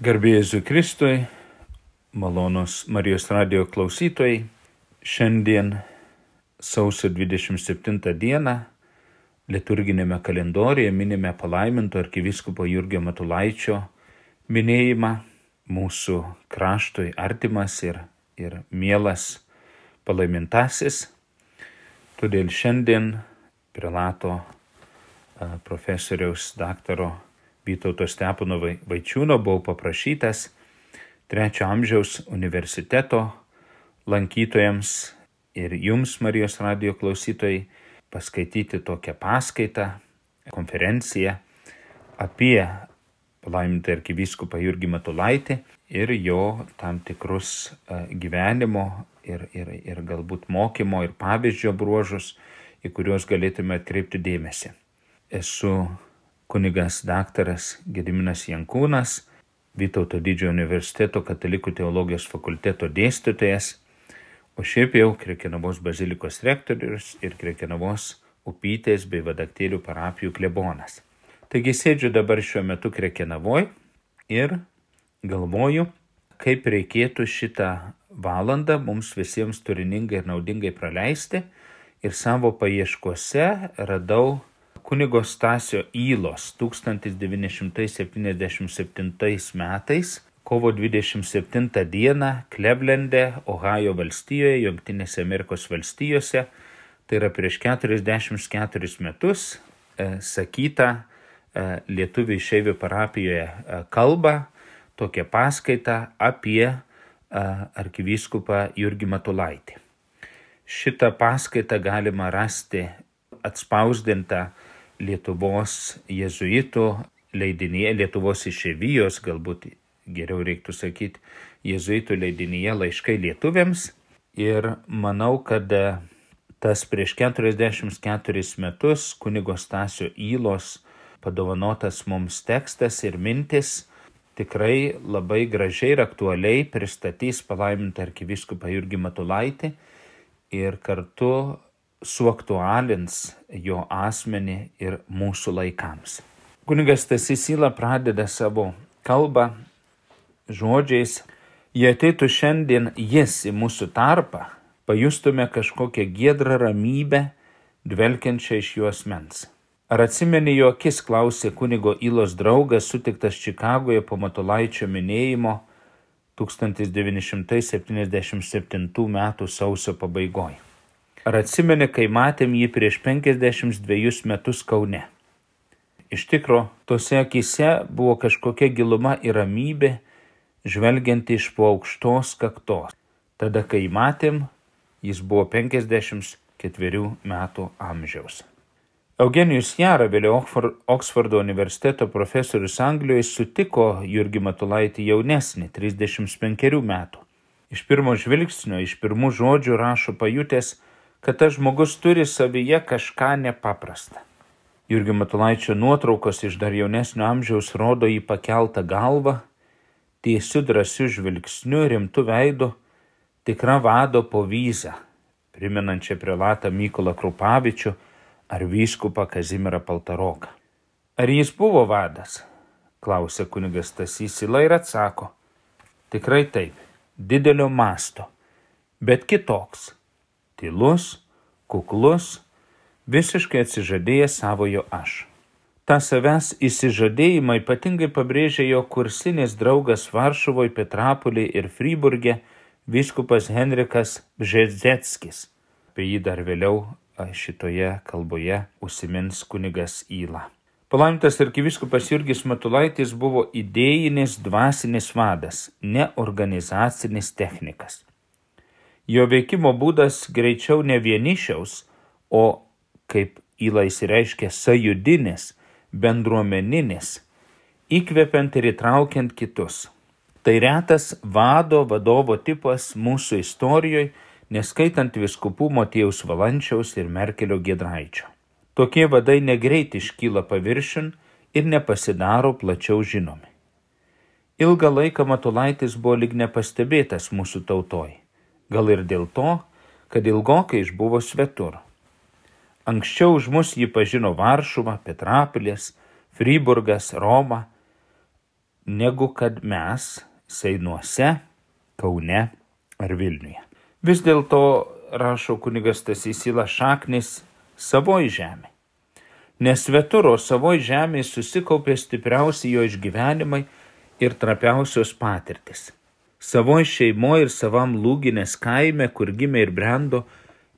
Garbėjai Kristui, malonus Marijos radio klausytojai, šiandien sausio 27 dieną liturginėme kalendorijoje minime palaiminto arkiviskopo Jurgio Matulaičio minėjimą mūsų kraštui artimas ir, ir mielas palaimintasis. Todėl šiandien prelato profesoriaus daktaro Vytauto Stepono Vaičiūno buvau paprašytas trečio amžiaus universiteto lankytojams ir jums, Marijos radio klausytojai, paskaityti tokią paskaitą, konferenciją apie palaimintą arkivyskupą Jurgį Matulaitį ir jo tam tikrus gyvenimo ir, ir, ir galbūt mokymo ir pavyzdžio bruožus, į kuriuos galėtume atkreipti dėmesį. Esu kunigas daktaras Gediminas Jankūnas, Vytauto didžiojo universiteto katalikų teologijos fakulteto dėstytojas, o šiaip jau Krekenavos bazilikos rektorius ir Krekenavos upytės bei vadaktėlių parapijų klebonas. Taigi sėdžiu dabar šiuo metu Krekenavoje ir galvoju, kaip reikėtų šitą valandą mums visiems turiningai ir naudingai praleisti ir savo paieškose radau kunigo Stasio Įlos 1977 metais kovo 27 dieną Klevlende, Ohajo valstijoje, Junktinėse Amerikos valstijose, tai yra prieš 44 metus, e, sakyta e, Lietuvių išeivių parapijoje e, kalbą, tokią paskaitą apie arkivyskupą Jurgį Matulaitį. Šitą paskaitą galima rasti atspausdintą Lietuvos jezuitų leidinyje, Lietuvos išėvijos, galbūt geriau reiktų sakyti, jezuitų leidinyje laiškai lietuviams. Ir manau, kad e, tas prieš 44 metus kunigo Stasio Įlos padovanotas mums tekstas ir mintis tikrai labai gražiai ir aktualiai pristatys palaimintą arkiviskupą Jurgį Matulaitį ir kartu suaktualins jo asmenį ir mūsų laikams. Kunigas Tasisila pradeda savo kalbą žodžiais, jei ateitų šiandien jis į mūsų tarpą, pajustume kažkokią giedrą ramybę, dvelkiančią iš juos mens. Ar atsimeni jo akis, klausė kunigo Ilos draugas, sutiktas Čikagoje po Matulaičio minėjimo 1977 m. sausio pabaigoje. Ar atsimeni, kai matėm jį prieš 52 metus Kaune? Iš tikro, tose akise buvo kažkokia giluma ir ramybė, žvelgianti iš po aukštos kaktos. Tada, kai matėm, jis buvo 54 metų amžiaus. Eugenijus Jara, vėliau Oksfordo universiteto profesorius Anglijoje, sutiko Jurgį Matulaitį jaunesnį, 35 metų. Iš pirmo žvilgsnio, iš pirmų žodžių rašo pajutęs, kad tas žmogus turi savyje kažką nepaprastą. Jurgio Matulaičio nuotraukos iš dar jaunesnio amžiaus rodo jį pakeltą galvą, tiesiu drąsiu žvilgsniu, rimtu veidu, tikra vado povyza, primenančia prelatą Mykolą Krupavičių ar vyskupą Kazimirą Paltaroką. Ar jis buvo vadas? klausė kunigas Tasys Ila ir atsako. Tikrai taip, didelio masto, bet kitoks tylus, kuklus, visiškai atsižadėjęs savojo aš. Ta savęs įsižadėjimą ypatingai pabrėžė jo kursinis draugas Varšuvoje, Petrapolį ir Friburgė viskupas Henrikas Bžezetskis. Apie jį dar vėliau šitoje kalboje užsimins kunigas Įla. Palaimintas arkiviskupas Jurgis Matulaitis buvo idėjinis dvasinis vadas, ne organizacinis technikas. Jo veikimo būdas greičiau ne vienišiaus, o, kaip įla įsireiškia, sajudinis, bendruomeninis, įkvepiant ir įtraukiant kitus. Tai retas vado vadovo tipas mūsų istorijoje, neskaitant viskupų Motiejaus Valančiaus ir Merkelio Gedraičio. Tokie vadai negreit iškyla paviršin ir nepasidaro plačiau žinomi. Ilgą laiką Matulaitis buvo lyg nepastebėtas mūsų tautoj gal ir dėl to, kad ilgokai išbuvo svetur. Anksčiau už mus jį pažino Varšuva, Petrapilis, Friburgas, Roma, negu kad mes Seinuose, Kaune ar Vilniuje. Vis dėlto, rašo kunigas Tasysila, šaknis savoji žemė. Nes sveturo savoji žemė susikaupė stipriausi jo išgyvenimai ir trapiausios patirtis. Savoji šeimoje ir savam lūginės kaime, kur gimė ir brendo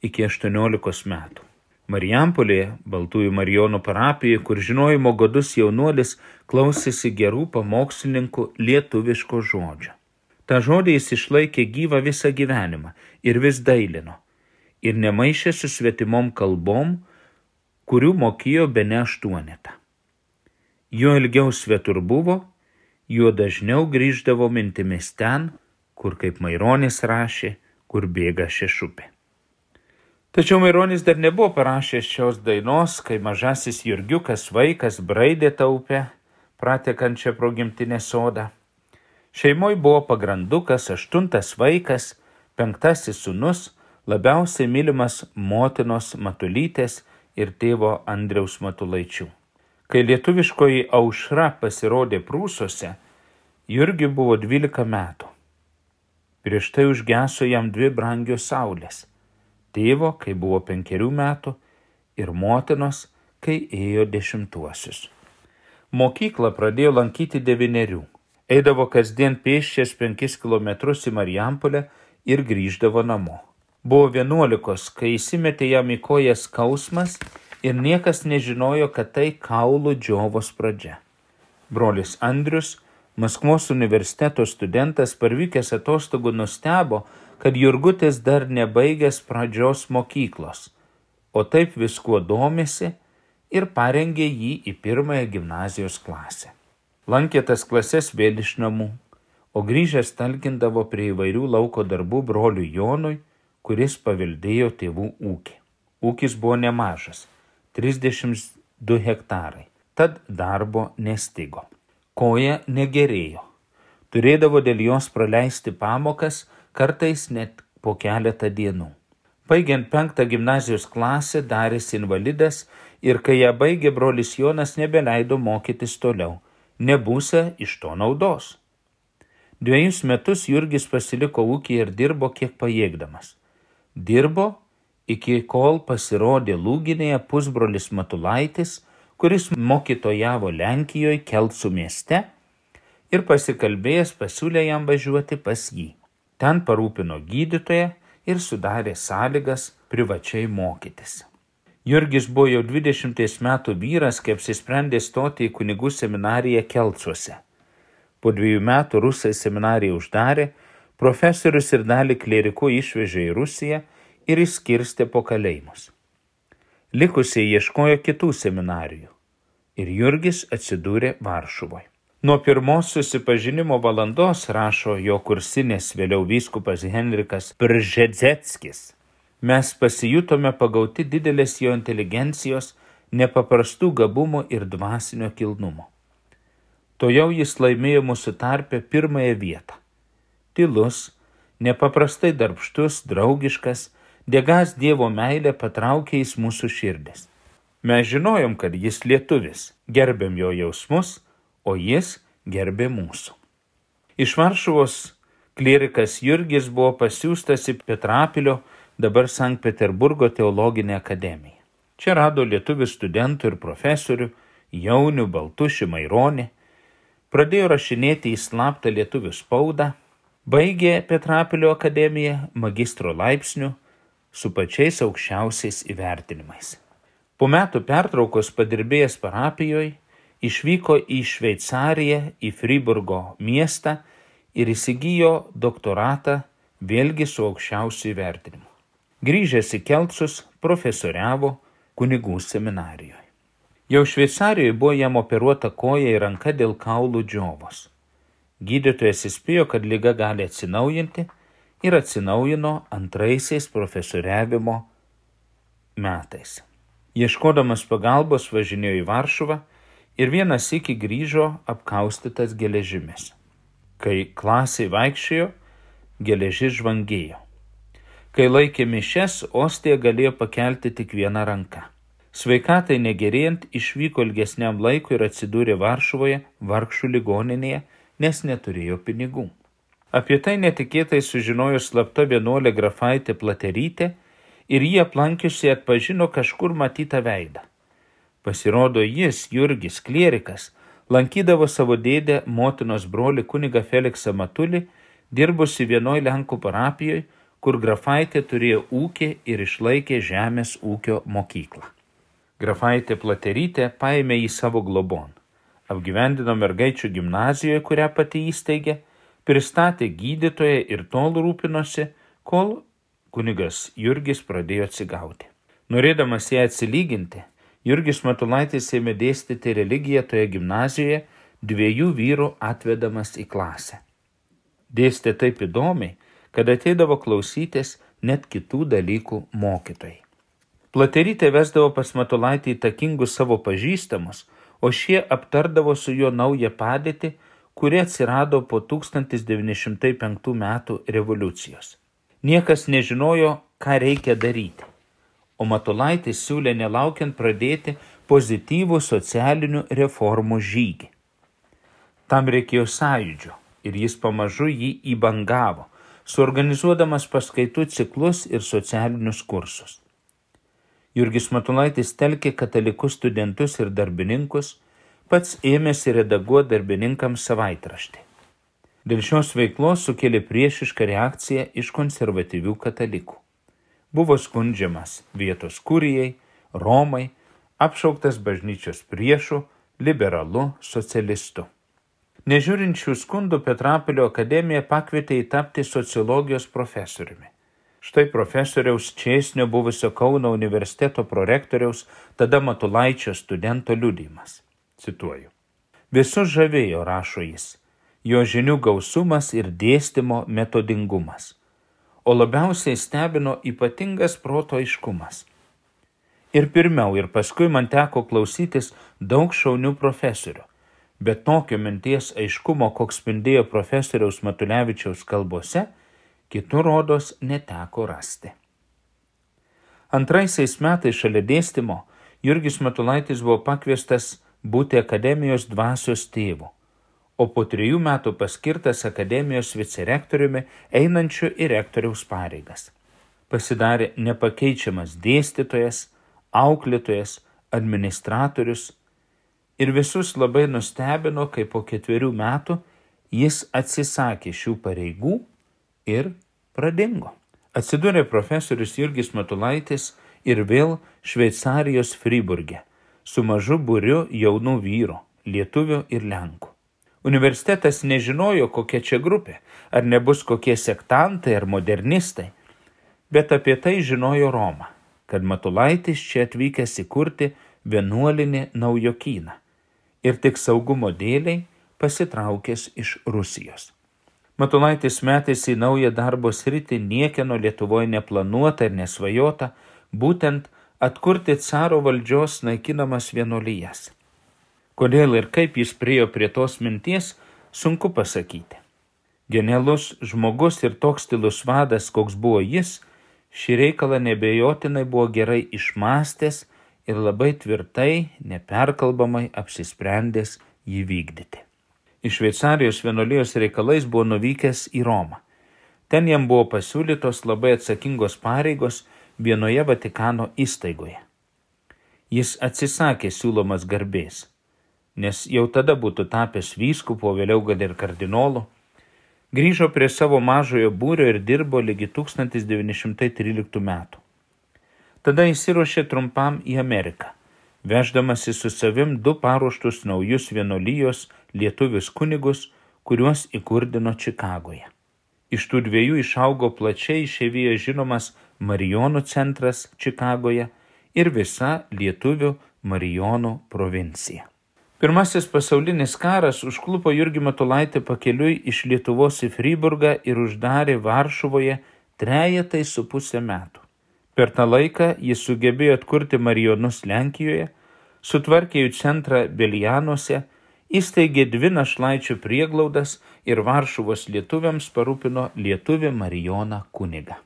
iki 18 metų. Marijampolėje, Baltųjų Marijonų parapijoje, kur žinojimo godus jaunuolis klausėsi gerų pamokslininkų lietuviško žodžio. Ta žodį jis išlaikė gyvą visą gyvenimą ir vis dailino. Ir nemaišė su svetimom kalbom, kurių mokėjo be ne aštuonetą. Jo ilgiau svetur buvo, juo dažniau grįždavo mintimis ten, kur kaip Maironis rašė, kur bėga šešupė. Tačiau Maironis dar nebuvo parašęs šios dainos, kai mažasis Jurgiukas vaikas braidė taupę, pratekančią pro gimtinę sodą. Šeimoje buvo pagrandukas, aštuntas vaikas, penktasis sunus, labiausiai mylimas motinos Matulytės ir tėvo Andriaus Matulaičių. Kai lietuviškoji aušra pasirodė prūsose, Jurgiui buvo 12 metų. Prieš tai užgeso jam dvi brangios saulės tėvo, kai buvo penkerių metų, ir motinos, kai ėjo dešimtuosius. Mokyklą pradėjo lankyti devinerių. Eidavo kasdien pėščias penkis kilometrus į Marijampolę ir grįždavo namo. Buvo vienuolikos, kai įsimetė jam į kojas skausmas ir niekas nežinojo, kad tai kaulų džiovos pradžia. Brolis Andrius, Maskvos universiteto studentas, parvykęs atostogų nustebo, kad Jurgutis dar nebaigęs pradžios mokyklos, o taip viskuo domisi ir parengė jį į pirmąją gimnazijos klasę. Lankė tas klases vėl iš namų, o grįžęs talkindavo prie įvairių lauko darbų broliui Jonui, kuris paveldėjo tėvų ūkį. Ūkis buvo nemažas - 32 hektarai, tad darbo nestigo. Koja negerėjo. Turėdavo dėl jos praleisti pamokas, kartais net po keletą dienų. Baigiant penktą gimnazijos klasę darėsi invalidas ir kai ją baigė brolis Jonas nebeleido mokytis toliau, nebūsė iš to naudos. Dviejus metus Jurgis pasiliko ūkį ir dirbo kiek pajėgdamas. Dirbo iki kol pasirodė lūginėje pusbrolis Matulaitis, kuris mokytojavo Lenkijoje Keltsų mieste ir pasikalbėjęs pasiūlė jam važiuoti pas jį. Ten parūpino gydytoją ir sudarė sąlygas privačiai mokytis. Jurgis buvo jau 20 metų vyras, kai apsisprendė stoti į kunigų seminariją Kelcuose. Po dviejų metų rusai seminariją uždarė, profesorius ir dalį klerikų išvežė į Rusiją ir išskirstė po kalėjimus. Likusiai ieškojo kitų seminarijų ir Jurgis atsidūrė Varšuvoje. Nuo pirmos susipažinimo valandos rašo jo kursinės vėliau vyskupas Henrikas Pržedzeckis. Mes pasijutome pagauti didelės jo inteligencijos, nepaprastų gabumų ir dvasinio kilnumo. To jau jis laimėjo mūsų tarpę pirmąją vietą. Tylus, nepaprastai darbštus, draugiškas, dėgas Dievo meilė patraukė į mūsų širdis. Mes žinojom, kad jis lietuvis, gerbėm jo jausmus, o jis gerbė mūsų. Iš Varšuvos klierikas Jurgis buvo pasiūstas į Petrapilio, dabar Sankt Peterburgo teologinę akademiją. Čia rado lietuvių studentų ir profesorių, jaunių, baltušių, maironį, pradėjo rašinėti į slaptą lietuvių spaudą, baigė Petrapilio akademiją magistro laipsnių su pačiais aukščiausiais įvertinimais. Po metų pertraukos padirbėjęs parapijoje, išvyko į Šveicariją, į Friburgo miestą ir įsigijo doktoratą vėlgi su aukščiausiu įvertinimu. Grįžęs į Kelcus profesoriavo kunigų seminarijoje. Jau Šveicarijoje buvo jam operuota koja ir ranka dėl kaulų džiovos. Gydytojas įspėjo, kad lyga gali atsinaujinti ir atsinaujino antraisiais profesoriavimo metais. Ieškodamas pagalbos važinėjo į Varšuvą ir vienas iki grįžo apkaustytas geležimis. Kai klasiai vaikščiojo, geležis žvangėjo. Kai laikė mišes, ostija galėjo pakelti tik vieną ranką. Sveikatai negerėjant išvyko ilgesniam laikui ir atsidūrė Varšuvoje, vargšų ligoninėje, nes neturėjo pinigų. Apie tai netikėtai sužinojo slapta vienuolė grafaitė Platerytė ir jį aplankiusi atpažino kažkur matytą veidą. Pasirodo, jis, Jurgis, klierikas, lankydavo savo dėdę motinos broli kuniga Feliksą Matulį, dirbusi vienoj Lenkų parapijoje, kur grafaitė turėjo ūkį ir išlaikė žemės ūkio mokyklą. Grafaitė Platerytė paėmė į savo globon, apgyvendino mergaičių gimnazijoje, kurią pati įsteigė, pristatė gydytoją ir tol rūpinosi, kol kunigas Jurgis pradėjo atsigauti. Norėdamas ją atsilyginti, Jurgis Matulaitis ėmė dėstyti religiją toje gimnazijoje, dviejų vyrų atvedamas į klasę. Dėstė taip įdomiai, kad ateidavo klausytis net kitų dalykų mokytojai. Platerytė vesdavo pas Matulaitį įtakingus savo pažįstamus, o šie aptardavo su juo naują padėtį, kuri atsirado po 1905 metų revoliucijos. Niekas nežinojo, ką reikia daryti, o Matulaitis siūlė nelaukiant pradėti pozityvų socialinių reformų žygį. Tam reikėjo sąjūdžio ir jis pamažu jį įbangavo, suorganizuodamas paskaitų ciklus ir socialinius kursus. Jurgis Matulaitis telkė katalikus studentus ir darbininkus, pats ėmėsi redaguoti darbininkams savaitraštį. Dėl šios veiklos sukėlė priešišką reakciją iš konservatyvių katalikų. Buvo skundžiamas vietos kurijai, Romai, apšauktas bažnyčios priešų, liberalu, socialistu. Nežiūrinčių skundų Petrapilio akademija pakvietė įtapti sociologijos profesoriumi. Štai profesoriaus Česnio buvusio Kauno universiteto prorektoriaus tada Matulaičio studento liudimas. Cituoju. Visus žavėjo, rašo jis, jo žinių gausumas ir dėstymo metodingumas, o labiausiai stebino ypatingas proto aiškumas. Ir pirmiau, ir paskui man teko klausytis daug šaunių profesorių, bet tokio minties aiškumo, koks spindėjo profesoriaus Matulevičiaus kalbose, kitur rodos neteko rasti. Antraisiais metais šalia dėstymo Jurgis Matulaitis buvo pakviestas būti akademijos dvasios tėvu, o po trijų metų paskirtas akademijos vicerektoriumi einančiu į rektoriaus pareigas. Pasidarė nepakeičiamas dėstytojas, auklėtojas, administratorius ir visus labai nustebino, kai po ketverių metų jis atsisakė šių pareigų ir pradingo. Atsidūrė profesorius Jurgis Matulaitis ir vėl Šveicarijos Friburgė su mažu būriu jaunų vyrų - lietuvių ir lenkų. Universitetas nežinojo, kokia čia grupė, ar nebus kokie sektantai ar modernistai, bet apie tai žinojo Roma, kad Matulaitis čia atvykęs įkurti vienuolinį naujokyną ir tik saugumo dėliai pasitraukęs iš Rusijos. Matulaitis metėsi į naują darbo sritį niekieno Lietuvoje neplanuota ir nesvajota, būtent atkurti caro valdžios naikinamas vienuolijas. Kodėl ir kaip jis priejo prie tos minties, sunku pasakyti. Genialus žmogus ir toks stilus vadas, koks buvo jis, šį reikalą nebejotinai buvo gerai išmastęs ir labai tvirtai, neperkalbamai apsisprendęs jį vykdyti. Iš Šveicarijos vienuolijos reikalais buvo nuvykęs į Romą. Ten jam buvo pasiūlytos labai atsakingos pareigos vienoje Vatikano įstaigoje. Jis atsisakė siūlomas garbės, nes jau tada būtų tapęs vyskupo, vėliau gal ir kardinolu, grįžo prie savo mažojo būrio ir dirbo lygi 1913 metų. Tada įsiruošė trumpam į Ameriką, veždamasi su savim du paruoštus naujus vienolyjos lietuvius kunigus, kuriuos įkurdino Čikagoje. Iš tų dviejų išaugo plačiai išėvyje žinomas Marijonų centras Čikagoje ir visa lietuvių Marijonų provincija. Pirmasis pasaulinis karas užklupo Jurgį Matulaitį pakeliui iš Lietuvos į Fryburgą ir uždarė Varšuvoje trejetai su pusę metų. Per tą laiką jis sugebėjo atkurti Marijonus Lenkijoje, sutvarkė jų centrą Belianuose, įsteigė dvi našlaičių prieglaudas ir Varšuvos lietuviams parūpino lietuvį Marijoną kunigą.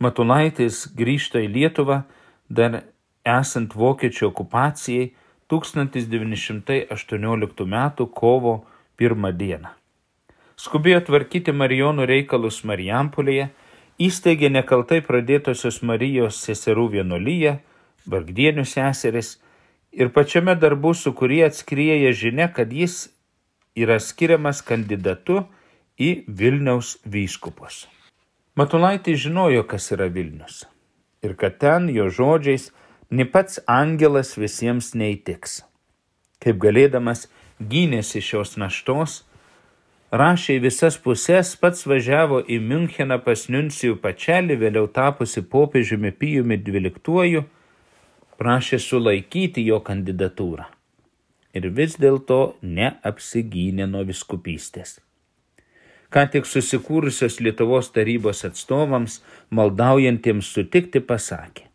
Matulaitis grįžta į Lietuvą dar esant vokiečių okupacijai 1918 m. kovo 1 dieną. skubėjo tvarkyti Marijonų reikalus Marijampolėje, įsteigė nekaltai pradėtosios Marijos seserų vienuolyje, vargdienių seseris ir pačiame darbų sukūrė atskrieja žinia, kad jis yra skiriamas kandidatu į Vilniaus vyskupus. Matulaitis žinojo, kas yra Vilnius ir kad ten jo žodžiais ni pats angelas visiems neįtiks. Kaip galėdamas gynėsi šios naštos, rašė į visas pusės, pats važiavo į Müncheną pas Nuncijų pačelį, vėliau tapusi popiežiumi Pijumi XII, prašė sulaikyti jo kandidatūrą. Ir vis dėlto neapsigynė nuo viskupystės. Ką tik susikūrusios Lietuvos tarybos atstovams, maldaujantiems sutikti, pasakė.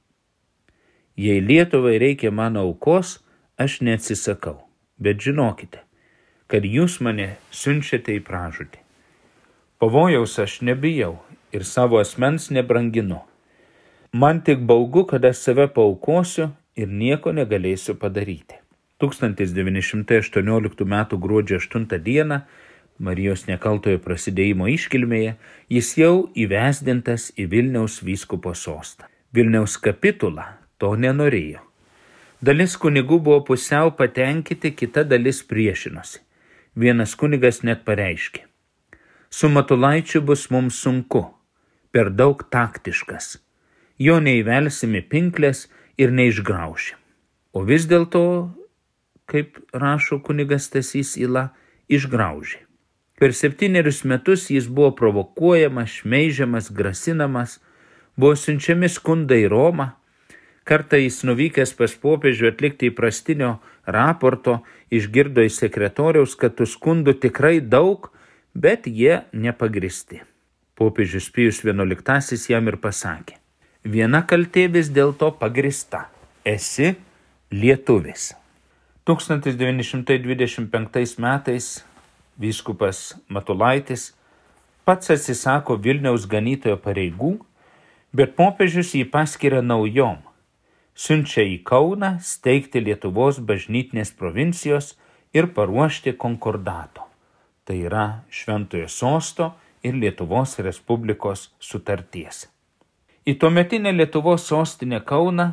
Jei Lietuvai reikia mano aukos, aš neatsisakau, bet žinokite, kad jūs mane siunčiate į pražūtį. Pavojaus aš nebijau ir savo asmens nebranginu. Man tik baugu, kad aš save paukosiu ir nieko negalėsiu padaryti. 1918 m. gruodžio 8 d. Marijos nekaltojo prasidėjimo iškilmėje jis jau įvesdintas į Vilniaus vyskupo sostą. Vilniaus kapitula to nenorėjo. Dalis kunigų buvo pusiau patenkinti, kita dalis priešinosi. Vienas kunigas net pareiškė. Su Matulaičiu bus mums sunku, per daug taktiškas. Jo neįvelsime pinklės ir neišgraušim. O vis dėlto, kaip rašo kunigas Tasys Ila, išgraužė. Per septynerius metus jis buvo provokuojamas, šmeižiamas, grasinamas, buvo siunčiami skundai į Romą, Kartą jis nuvykęs pas popiežių atlikti įprastinio raporto, išgirdo iš sekretoriaus, kad tų skundų tikrai daug, bet jie nepagristi. Popiežius Pijus XI jam ir pasakė, viena kaltė vis dėlto pagrista - esi lietuvis. 1925 metais vyskupas Matulaitis pats atsisako Vilniaus ganytojo pareigų, bet popiežius jį paskiria naujom siunčia į Kauną steigti Lietuvos bažnytinės provincijos ir paruošti konkordato. Tai yra Šventojo sosto ir Lietuvos Respublikos sutarties. Į tuometinę Lietuvos sostinę Kauną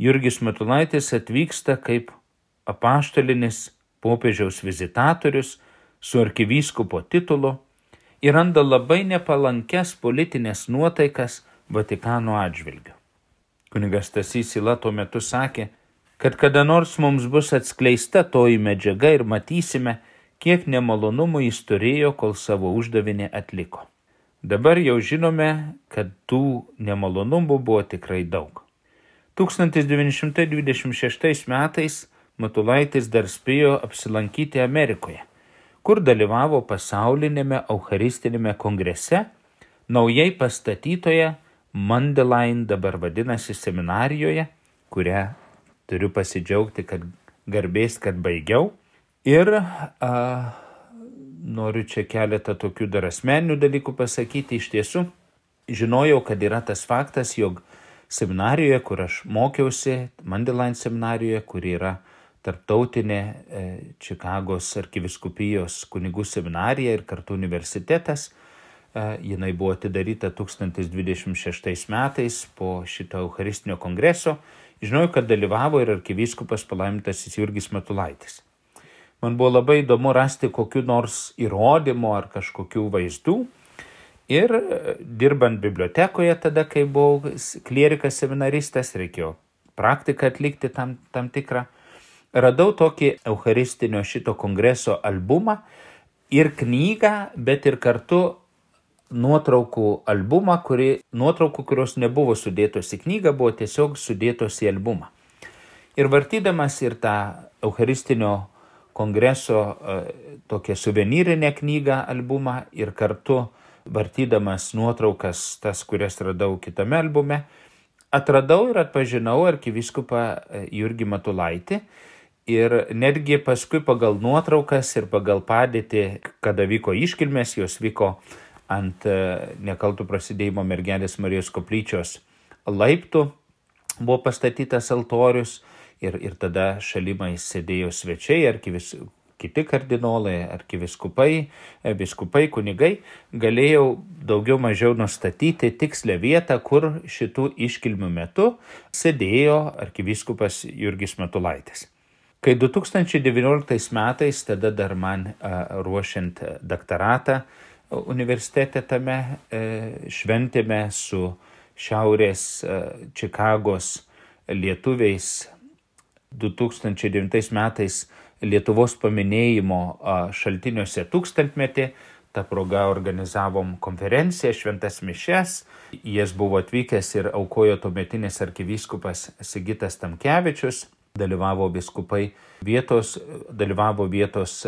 Jurgis Metulaitis atvyksta kaip apaštalinis popiežiaus vizitatorius su arkivyskupo titulu ir randa labai nepalankes politinės nuotaikas Vatikano atžvilgiu. Kunigas Tasys Ila tuo metu sakė, kad kada nors mums bus atskleista toji medžiaga ir matysime, kiek nemalonumų jis turėjo, kol savo uždavinį atliko. Dabar jau žinome, kad tų nemalonumų buvo tikrai daug. 1926 metais Matulaitis dar spėjo apsilankyti Amerikoje, kur dalyvavo pasaulinėme Eucharistinėme kongrese, naujai pastatytoje Mandelain dabar vadinasi seminarijoje, kurią turiu pasidžiaugti, kad garbės, kad baigiau. Ir a, noriu čia keletą tokių dar asmeninių dalykų pasakyti. Iš tiesų, žinojau, kad yra tas faktas, jog seminarijoje, kur aš mokiausi, Mandelain seminarijoje, kur yra tarptautinė e, Čikagos arkiviskupijos kunigų seminarija ir kartu universitetas, jinai buvo atidaryta 1026 metais po šito Eucharistinio kongreso. Žinau, kad dalyvavo ir arkivyskupas palaimintasis Jurgis Matulaitis. Man buvo labai įdomu rasti kokiu nors įrodymu ar kažkokių vaizdų. Ir dirbant bibliotekoje tada, kai buvau klierikas seminaristas, reikėjo praktiką atlikti tam, tam tikrą, radau tokį Eucharistinio šito kongreso albumą ir knygą, bet ir kartu nuotraukų albumą, kuri, nuotraukų, kurios nebuvo sudėtos į knygą, buvo tiesiog sudėtos į albumą. Ir vartydamas ir tą Eucharistinio kongreso e, tokią suvenyrinę knygą albumą ir kartu vartydamas nuotraukas, tas, kurias radau kitame albume, atradau ir atpažinau arkiviskupą e, Jurgį Matulaitį. Ir netgi paskui pagal nuotraukas ir pagal padėtį, kada vyko iškilmės, jos vyko ant e, nekaltų prasidėjimo mergelės Marijos koplyčios laiptų buvo pastatytas altorius ir, ir tada šalimai sėdėjo svečiai, arkivis, kiti kardinolai, arkiviskupai, viskupai, kunigai galėjo daugiau mažiau nustatyti tikslę vietą, kur šitų iškilmių metu sėdėjo arkiviskupas Jurgis Matulaitis. Kai 2019 metais, tada dar man ruošiant doktoratą universitete tame, šventėme su Šiaurės Čikagos lietuviais 2009 metais Lietuvos paminėjimo šaltiniuose tūkstantmetį. Ta proga organizavom konferenciją Šventas Mišes. Jas buvo atvykęs ir aukojo tuometinis arkivyskupas Sigitas Tamkevičius. Dalyvavo viskupai vietos, dalyvavo vietos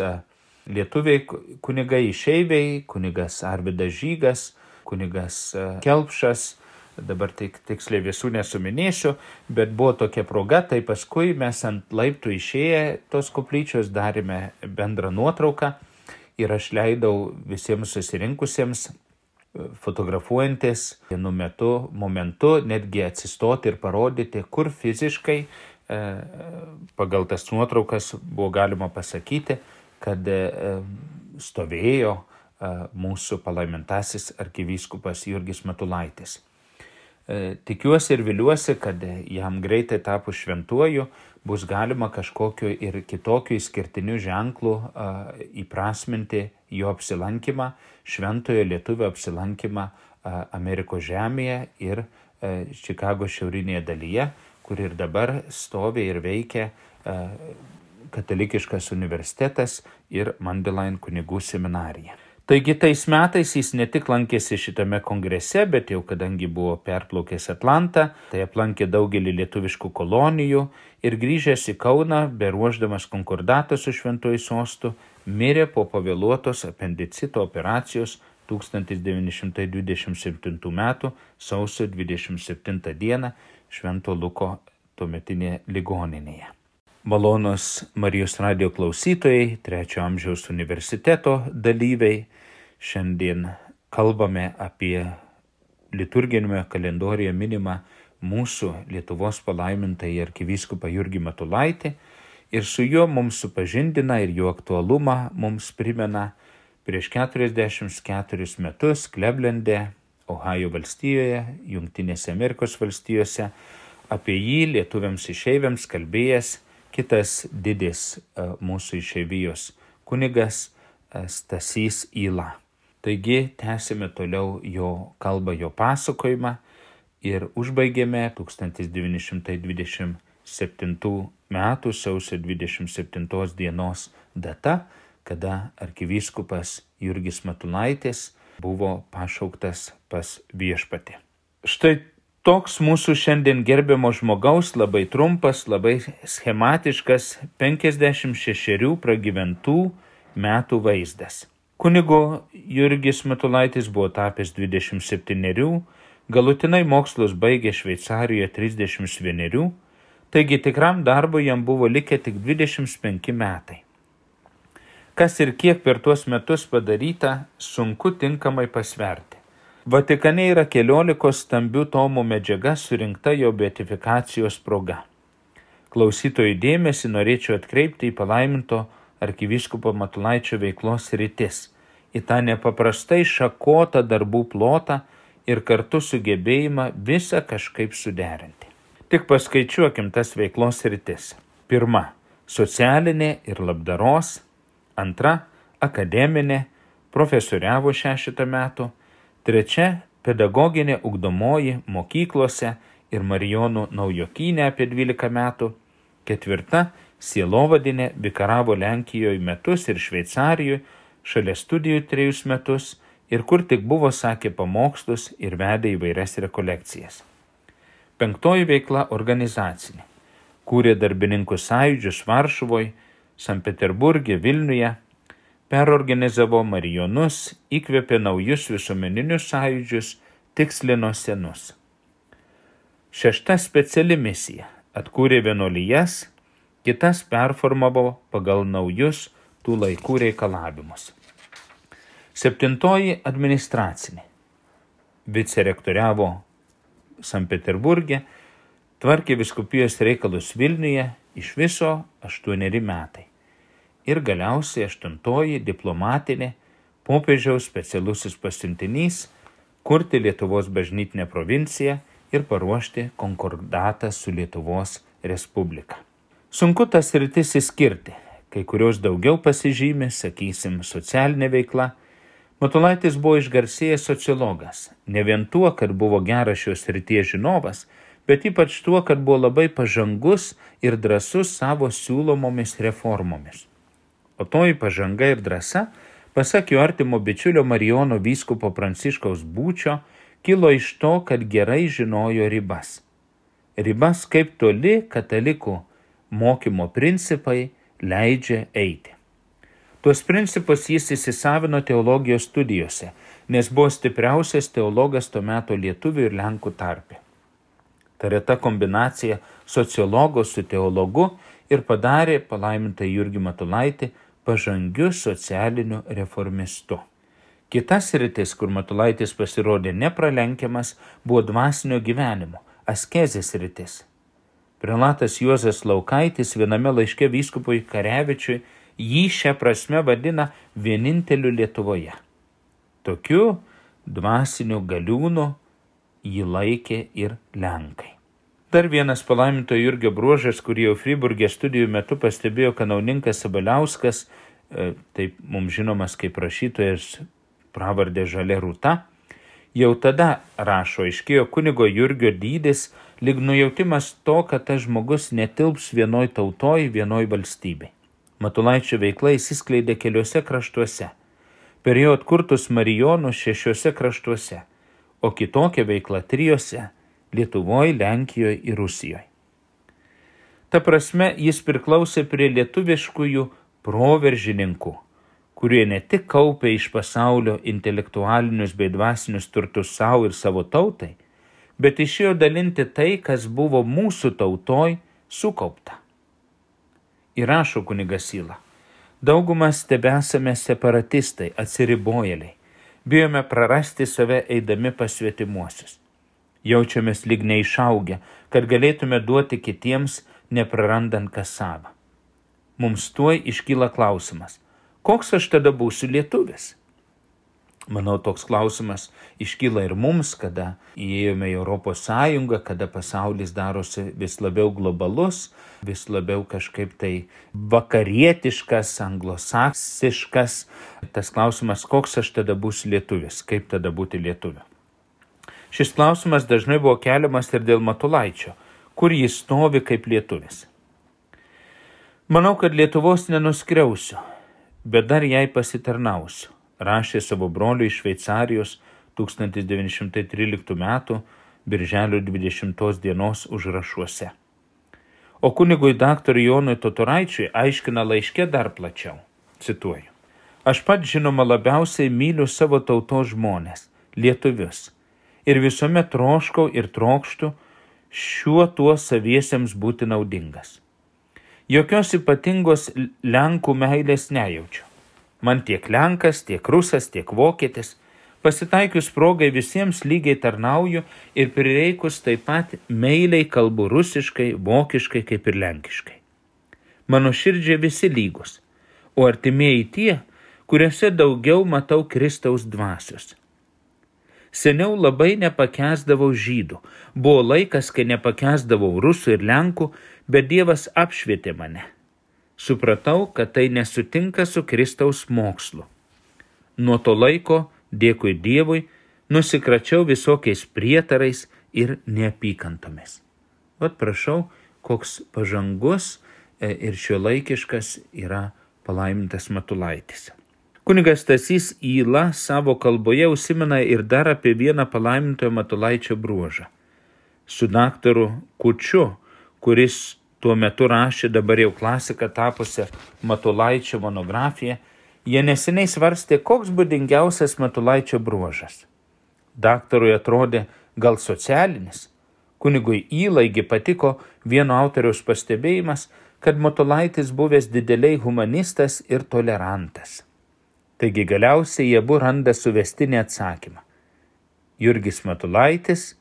lietuviai kunigai išeiviai, kunigas Arvidas Žygas, kunigas Kelpšas, dabar tik, tiksliai visų nesuminėsiu, bet buvo tokia proga, tai paskui mes ant laiptų išėję tos koplyčios darėme bendrą nuotrauką ir aš leidau visiems susirinkusiems fotografuojantis vienu metu, momentu, netgi atsistoti ir parodyti, kur fiziškai e, pagal tas nuotraukas buvo galima pasakyti, kad e, stovėjo e, mūsų palaimintasis arkivyskupas Jurgis Matulaitis. E, tikiuosi ir viliuosi, kad jam greitai tapo šventuoju bus galima kažkokiu ir kitokiu išskirtiniu ženklu įprasminti jo apsilankymą, šventojo lietuvio apsilankymą Amerikos žemėje ir Čikago šiaurinėje dalyje, kur ir dabar stovi ir veikia katalikiškas universitetas ir Mandelain kunigų seminarija. Taigi tais metais jis ne tik lankėsi šitame kongrese, bet jau kadangi buvo perplaukęs Atlantą, tai aplankė daugelį lietuviškų kolonijų ir grįžęs į Kauną, beruoždamas konkordatą su šventuoju sostu, mirė po pavėluotos apendicito operacijos 1927 m. sausio 27 d. Švento Luko tuometinėje ligoninėje. Malonus Marijos radio klausytojai, trečio amžiaus universiteto dalyviai, šiandien kalbame apie liturginėme kalendorijoje minimą mūsų Lietuvos palaimintąjį arkivyskupą Jurgį Matulaitį ir su juo mums supažindina ir jo aktualumą mums primena prieš 44 metus Kleblende, Ohajo valstijoje, Junktinėse Amerikos valstijose, apie jį lietuviams išeiviams kalbėjęs kitas didis e, mūsų išeivijos kunigas e, Stasys Įla. Taigi tęsime toliau jo kalbą, jo pasakojimą ir užbaigėme 1927 m. sausio 27 dienos data, kada arkivyskupas Jurgis Matulaitis buvo pašauktas pas viešpatį. Štai Toks mūsų šiandien gerbiamo žmogaus labai trumpas, labai schematiškas 56 pragyventų metų vaizdas. Kunigo Jurgis Matulaitis buvo tapęs 27, galutinai mokslus baigė Šveicarijoje 31, taigi tikram darbui jam buvo likę tik 25 metai. Kas ir kiek per tuos metus padaryta, sunku tinkamai pasverti. Vatikane yra keliolikos stambių tomų medžiaga surinkta jo beatifikacijos proga. Klausytojų dėmesį norėčiau atkreipti į palaiminto arkivyskupo Matulaičio veiklos rytis, į tą nepaprastai šakotą darbų plotą ir kartu sugebėjimą visą kažkaip suderinti. Tik paskaičiuokim tas veiklos rytis. Pirma - socialinė ir labdaros. Antra - akademinė, profesoriavo šešitą metų Trečia - pedagoginė ugdomoji mokyklose ir Marijonų naujokynė apie 12 metų. Ketvirta - sielovadinė vikaravo Lenkijoje metus ir Šveicarijoje, šalia studijų trejus metus ir kur tik buvo sakė pamokslus ir vedė įvairias rekolekcijas. Penktoji veikla - organizacinė. Kūrė darbininkų sąjūdžius Varšuvoje, Sankt Peterburgė, Vilniuje, perorganizavo marijonus, įkvėpė naujus visuomeninius sąjūdžius, tikslino senus. Šešta speciali misija - atkūrė vienolyjas, kitas performavo pagal naujus tų laikų reikalavimus. Septintoji - administracinė. Vicerektoriavo Sankt Peterburgė, tvarkė viskupijos reikalus Vilniuje iš viso aštuoneri metai ir galiausiai aštuntoji diplomatinė popiežiaus specialusis pasiuntinys kurti Lietuvos bažnytinę provinciją ir paruošti konkordatą su Lietuvos Respublika. Sunku tas rytis įskirti, kai kurios daugiau pasižymė, sakysim, socialinė veikla. Matulaitis buvo išgarsėjęs sociologas, ne vien tuo, kad buvo geras šios ryties žinovas, bet ypač tuo, kad buvo labai pažangus ir drasus savo siūlomomis reformomis. O toji pažanga ir drąsa, pasak jo artimo bičiulio Marijono vyskupo Pranciškaus būčio, kilo iš to, kad gerai žinojo ribas. Ribas kaip toli katalikų mokymo principai leidžia eiti. Tuos principus jis įsisavino teologijos studijose, nes buvo stipriausias teologas tuo metu lietuvių ir lenkų tarpe. Ta reta kombinacija sociologo su teologu ir padarė palaimintą Jurgį Matulaitį pažangiu socialiniu reformistu. Kitas rytis, kur Matulaitis pasirodė nepralenkiamas, buvo dvasinio gyvenimo, askezės rytis. Prelatas Juozas Laukaitis viename laiške vyskupui Karevičiui jį šią prasme vadina vieninteliu Lietuvoje. Tokiu dvasiniu galiūnu jį laikė ir Lenkai. Dar vienas palaiminto Jurgio bruožas, kurį jau Friburgė studijų metu pastebėjo kanauninkas Sabaliauskas, e, taip mums žinomas kaip rašytojas pravardė Žalė Rūta, jau tada rašo, iškėjo kunigo Jurgio dydis, lyg nujautimas to, kad tas žmogus netilps vienoj tautoj, vienoj valstybei. Matulaičio veikla įsiskleidė keliuose kraštuose. Per jo atkurtus marijonus šešiuose kraštuose o kitokia veikla trijose - Lietuvoje, Lenkijoje ir Rusijoje. Ta prasme, jis priklausė prie lietuviškųjų proveržininkų, kurie ne tik kaupė iš pasaulio intelektualinius bei dvasinius turtus savo ir savo tautai, bet išėjo dalinti tai, kas buvo mūsų tautoj sukaupta. Įrašo kunigasylą. Daugumas tebesame separatistai, atsiribojėliai bijome prarasti save eidami pas svetimuosius. Jaučiamės lyg neišaugę, kad galėtume duoti kitiems, neprarandant kas savo. Mums tuoj iškyla klausimas, koks aš tada būsiu lietuvis? Manau, toks klausimas iškyla ir mums, kada įėjome į Europos Sąjungą, kada pasaulis darosi vis labiau globalus, vis labiau kažkaip tai vakarietiškas, anglosaksiškas. Tas klausimas, koks aš tada būsiu lietuvis, kaip tada būti lietuviu. Šis klausimas dažnai buvo keliamas ir dėl Matulaičio, kur jis stovi kaip lietuvis. Manau, kad Lietuvos nenuskriausiu, bet dar jai pasitarnausiu rašė savo broliui iš Šveicarijos 1913 m. birželio 20 dienos užrašuose. O kunigui daktarui Jonui Totoraičiui aiškina laiške dar plačiau. Cituoju. Aš pat žinoma labiausiai myliu savo tautos žmonės, lietuvius, ir visuomet troškau ir trokštų šiuo tuo saviesiems būti naudingas. Jokios ypatingos Lenkų meilės nejaučiu. Man tiek Lenkas, tiek Rusas, tiek Vokietis. Pasitaikius progai visiems lygiai tarnauju ir prireikus taip pat meiliai kalbu rusiškai, vokiškai kaip ir lenkiškai. Mano širdžiai visi lygus, o artimieji tie, kuriuose daugiau matau Kristaus dvasios. Seniau labai nepakesdavau žydų, buvo laikas, kai nepakesdavau rusų ir lenkų, bet Dievas apšvietė mane supratau, kad tai nesutinka su Kristaus mokslu. Nuo to laiko, dėkui Dievui, nusikračiau visokiais prietarais ir neapykantomis. Vat prašau, koks pažangus e, ir šiuolaikiškas yra palaimintas Matulaitis. Kunigas Stasys Įla savo kalboje užsimena ir dar apie vieną palaimintojo Matulaičio bruožą. Su daktaru Kučiu, kuris tuo metu rašė dabar jau klasika tapusią Matulaičio monografiją, jie neseniai svarstė, koks būdingiausias Matulaičio bruožas. Daktarui atrodė gal socialinis. Kunigui įlaigi patiko vieno autoriaus pastebėjimas, kad Matulaitis buvęs dideliai humanistas ir tolerantas. Taigi galiausiai jie abu randa suvestinį atsakymą. Jurgis Matulaitis,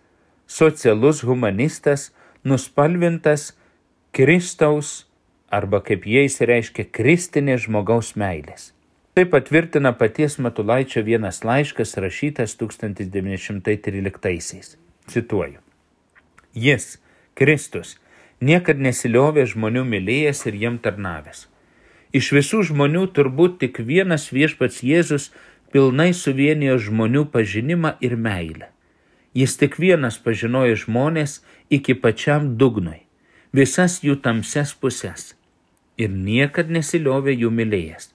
socialus humanistas, nuspalvintas Kristaus arba kaip jie įsireiškia kristinės žmogaus meilės. Tai patvirtina paties Matulaičio vienas laiškas rašytas 1913-aisiais. Cituoju. Jis, Kristus, niekad nesiliovė žmonių mylėjęs ir jiem tarnavęs. Iš visų žmonių turbūt tik vienas viešpats Jėzus pilnai suvienijo žmonių pažinimą ir meilę. Jis tik vienas pažinojo žmonės iki pačiam dugnui, visas jų tamses pusės ir niekad nesiliovė jų mylėjęs.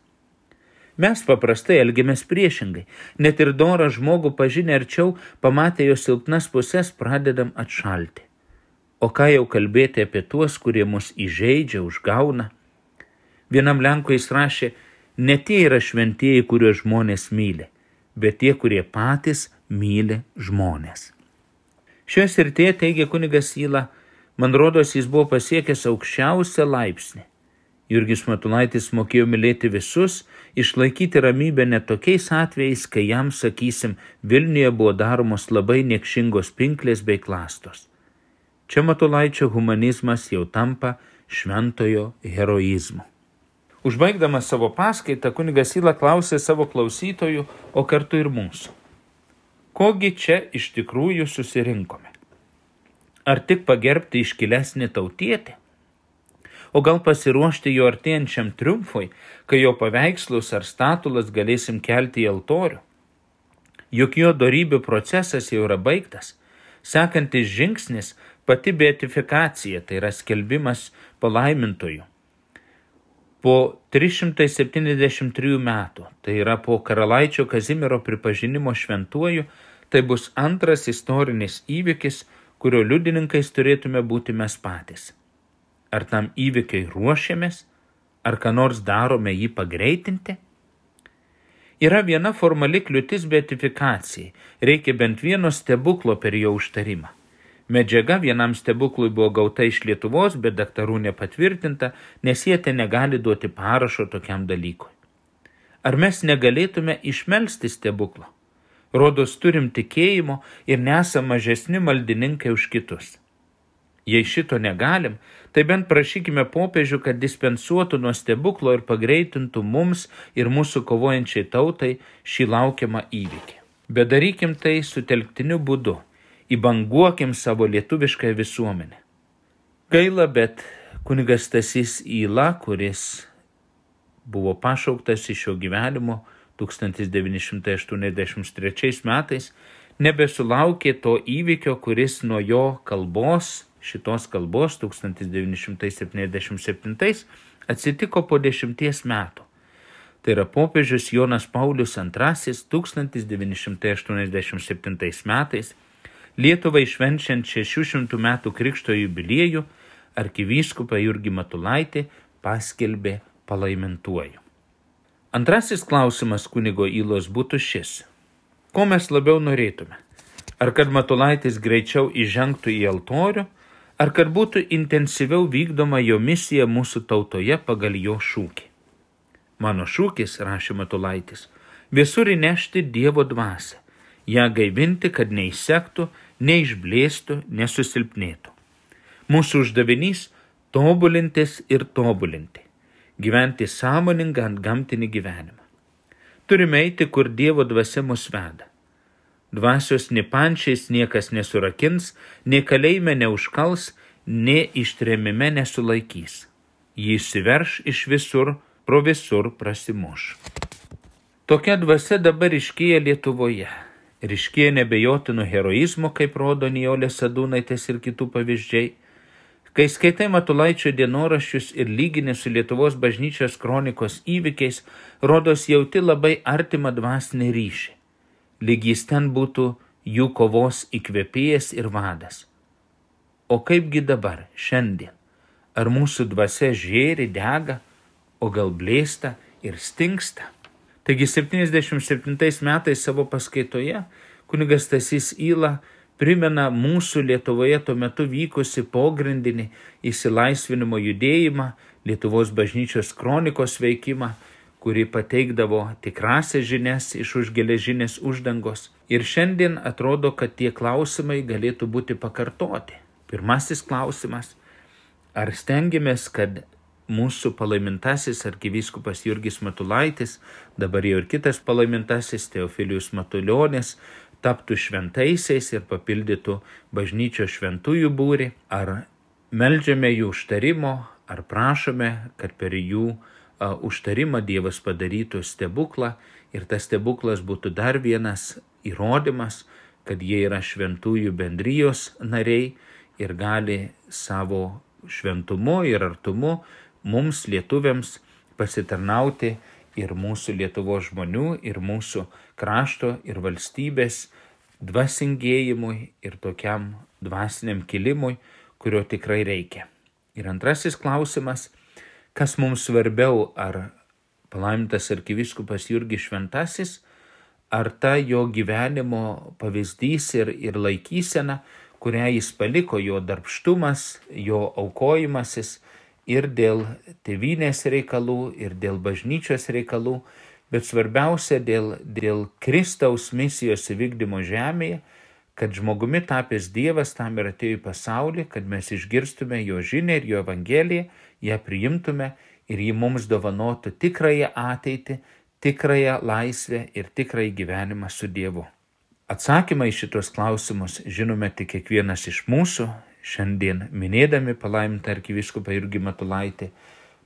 Mes paprastai elgiamės priešingai, net ir dorą žmogų pažinę arčiau, pamatę jo silpnas pusės, pradedam atšalti. O ką jau kalbėti apie tuos, kurie mus įžeidžia, užgauna? Vienam Lenkui jis rašė, ne tie yra šventieji, kuriuos žmonės myli, bet tie, kurie patys myli žmonės. Šioje srityje teigia kunigas Įla, man rodos, jis buvo pasiekęs aukščiausią laipsnį. Jurgis Matulaitis mokėjo mylėti visus, išlaikyti ramybę net tokiais atvejais, kai jam, sakysim, Vilniuje buvo daromos labai niekšingos pinklės bei klastos. Čia Matulaičio humanizmas jau tampa šventojo heroizmu. Užbaigdamas savo paskaitą, kunigas Įla klausė savo klausytojų, o kartu ir mūsų. Kogi čia iš tikrųjų susirinkome? Ar tik pagerbti iškilesnį tautietį? O gal pasiruošti jo artėjančiam triumfui, kai jo paveikslus ar statulas galėsim kelti į altorių? Juk jo darybių procesas jau yra baigtas. Sekantis žingsnis pati beatifikacija, tai yra skelbimas palaimintojų po 373 metų, tai yra po karalaičio Kazimiero pripažinimo šventuoju, tai bus antras istorinis įvykis, kurio liudininkais turėtume būti mes patys. Ar tam įvykiai ruošiamės, ar ką nors darome jį pagreitinti? Yra viena formali kliūtis beatifikacijai, reikia bent vieno stebuklo per jo užtarimą. Medžiaga vienam stebuklui buvo gauta iš Lietuvos, bet daktarų nepatvirtinta, nes jie te negali duoti parašo tokiam dalykui. Ar mes negalėtume išmelsti stebuklo? Rodos turim tikėjimo ir nesam mažesni maldininkai už kitus. Jei šito negalim, tai bent prašykime popiežių, kad dispensuotų nuo stebuklo ir pagreitintų mums ir mūsų kovojančiai tautai šį laukiamą įvykį. Bet darykim tai sutelktiniu būdu įbanguokim savo lietuvišką visuomenę. Gaila, bet kunigas Stasys Įla, kuris buvo pašauktas iš šio gyvenimo 1983 metais, nebesulaukė to įvykio, kuris nuo jo kalbos, šitos kalbos 1977 atsitiko po dešimties metų. Tai yra popiežius Jonas Paulius II 1987 metais Lietuvai švenčiant 600 metų krikšto jubiliejų, arkivyskupą Jurgį Matulaitį paskelbė palaimintuoju. Antrasis klausimas kunigo įlos būtų šis. Ko mes labiau norėtume? Ar kad Matulaitis greičiau įžengtų į altorių, ar kad būtų intensyviau vykdoma jo misija mūsų tautoje pagal jo šūkį? Mano šūkis, rašė Matulaitis, visur įnešti Dievo dvasę, ją gaivinti, kad neįsektų neišblėstų, nesusilpnėtų. Mūsų uždavinys - tobulintis ir tobulinti, gyventi sąmoningą ant gamtinį gyvenimą. Turime eiti, kur Dievo dvasia mus veda. Dvasios nipančiais niekas nesurakins, nei kalėjime neužkals, nei ištremime nesulaikys. Jis įsiverš iš visur, pro visur prasimuš. Tokia dvasia dabar iškyja Lietuvoje ryškėja nebejotinų heroizmų, kaip rodo Nijolė Sadūnaitės ir kitų pavyzdžiai. Kai skaitai Matulaičio dienoraščius ir lyginė su Lietuvos bažnyčios kronikos įvykiais, rodos jauti labai artimą dvasinį ryšį. Lyg jis ten būtų jų kovos įkvėpėjas ir vadas. O kaipgi dabar, šiandien? Ar mūsų dvasia žėri, dega, o gal blėsta ir stinksta? Taigi 77 metais savo paskaitoje kunigas Tasys Įla primena mūsų Lietuvoje tuo metu vykusi pogrindinį įsilaisvinimo judėjimą, Lietuvos bažnyčios kronikos veikimą, kuri pateikdavo tikrasias žinias iš už geležinės uždangos. Ir šiandien atrodo, kad tie klausimai galėtų būti pakartoti. Pirmasis klausimas - ar stengiamės, kad mūsų palaimintasis arkivyskupas Jurgis Matulaitis, dabar jau ir kitas palaimintasis Teofilius Matuljonis, taptų šventaisiais ir papildytų bažnyčio šventųjų būrį, ar melžiame jų užtarimo, ar prašome, kad per jų a, užtarimą Dievas padarytų stebuklą ir tas stebuklas būtų dar vienas įrodymas, kad jie yra šventųjų bendrijos nariai ir gali savo šventumu ir artumu mums lietuviams pasitarnauti ir mūsų Lietuvo žmonių, ir mūsų krašto, ir valstybės dvasingėjimui ir tokiam dvasiniam kilimui, kurio tikrai reikia. Ir antrasis klausimas, kas mums svarbiau, ar palaimintas arkiviskupas Jurgis Šventasis, ar ta jo gyvenimo pavyzdys ir, ir laikysena, kurią jis paliko, jo darbštumas, jo aukojimasis ir dėl tėvynės reikalų, ir dėl bažnyčios reikalų, bet svarbiausia dėl, dėl Kristaus misijos įvykdymo žemėje, kad žmogumi tapęs Dievas tam ir atėjo į pasaulį, kad mes išgirstume jo žinę ir jo evangeliją, ją priimtume ir jį mums dovanotų tikrąją ateitį, tikrąją laisvę ir tikrąjį gyvenimą su Dievu. Atsakymą į šitos klausimus žinome tik kiekvienas iš mūsų, šiandien minėdami palaimintą arkiviskupą Jurgį Matulaitį,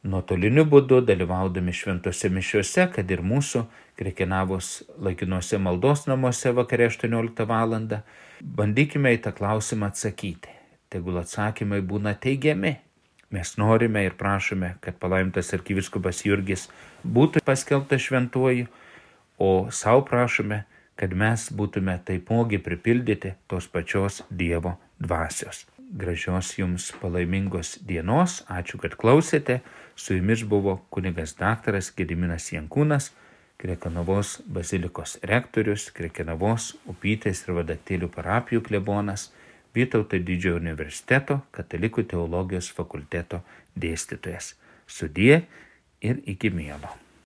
nuotoliniu būdu dalyvaudami šventose mišiuose, kad ir mūsų Krekenavos laikinuose maldos namuose vakare 18 val. Bandykime į tą klausimą atsakyti. Tegul atsakymai būna teigiami. Mes norime ir prašome, kad palaimintas arkiviskupas Jurgis būtų paskelbtas šventuoju, o savo prašome, kad mes būtume taipogi pripildyti tos pačios Dievo dvasios. Gražios jums palaimingos dienos, ačiū, kad klausėte. Su jumis buvo kunigas daktaras Gediminas Jankūnas, Krekenavos bazilikos rektorius, Krekenavos upytės ir vadatėlių parapijų klebonas, Vytauto didžiojo universiteto katalikų teologijos fakulteto dėstytojas. Sudie ir iki mielo.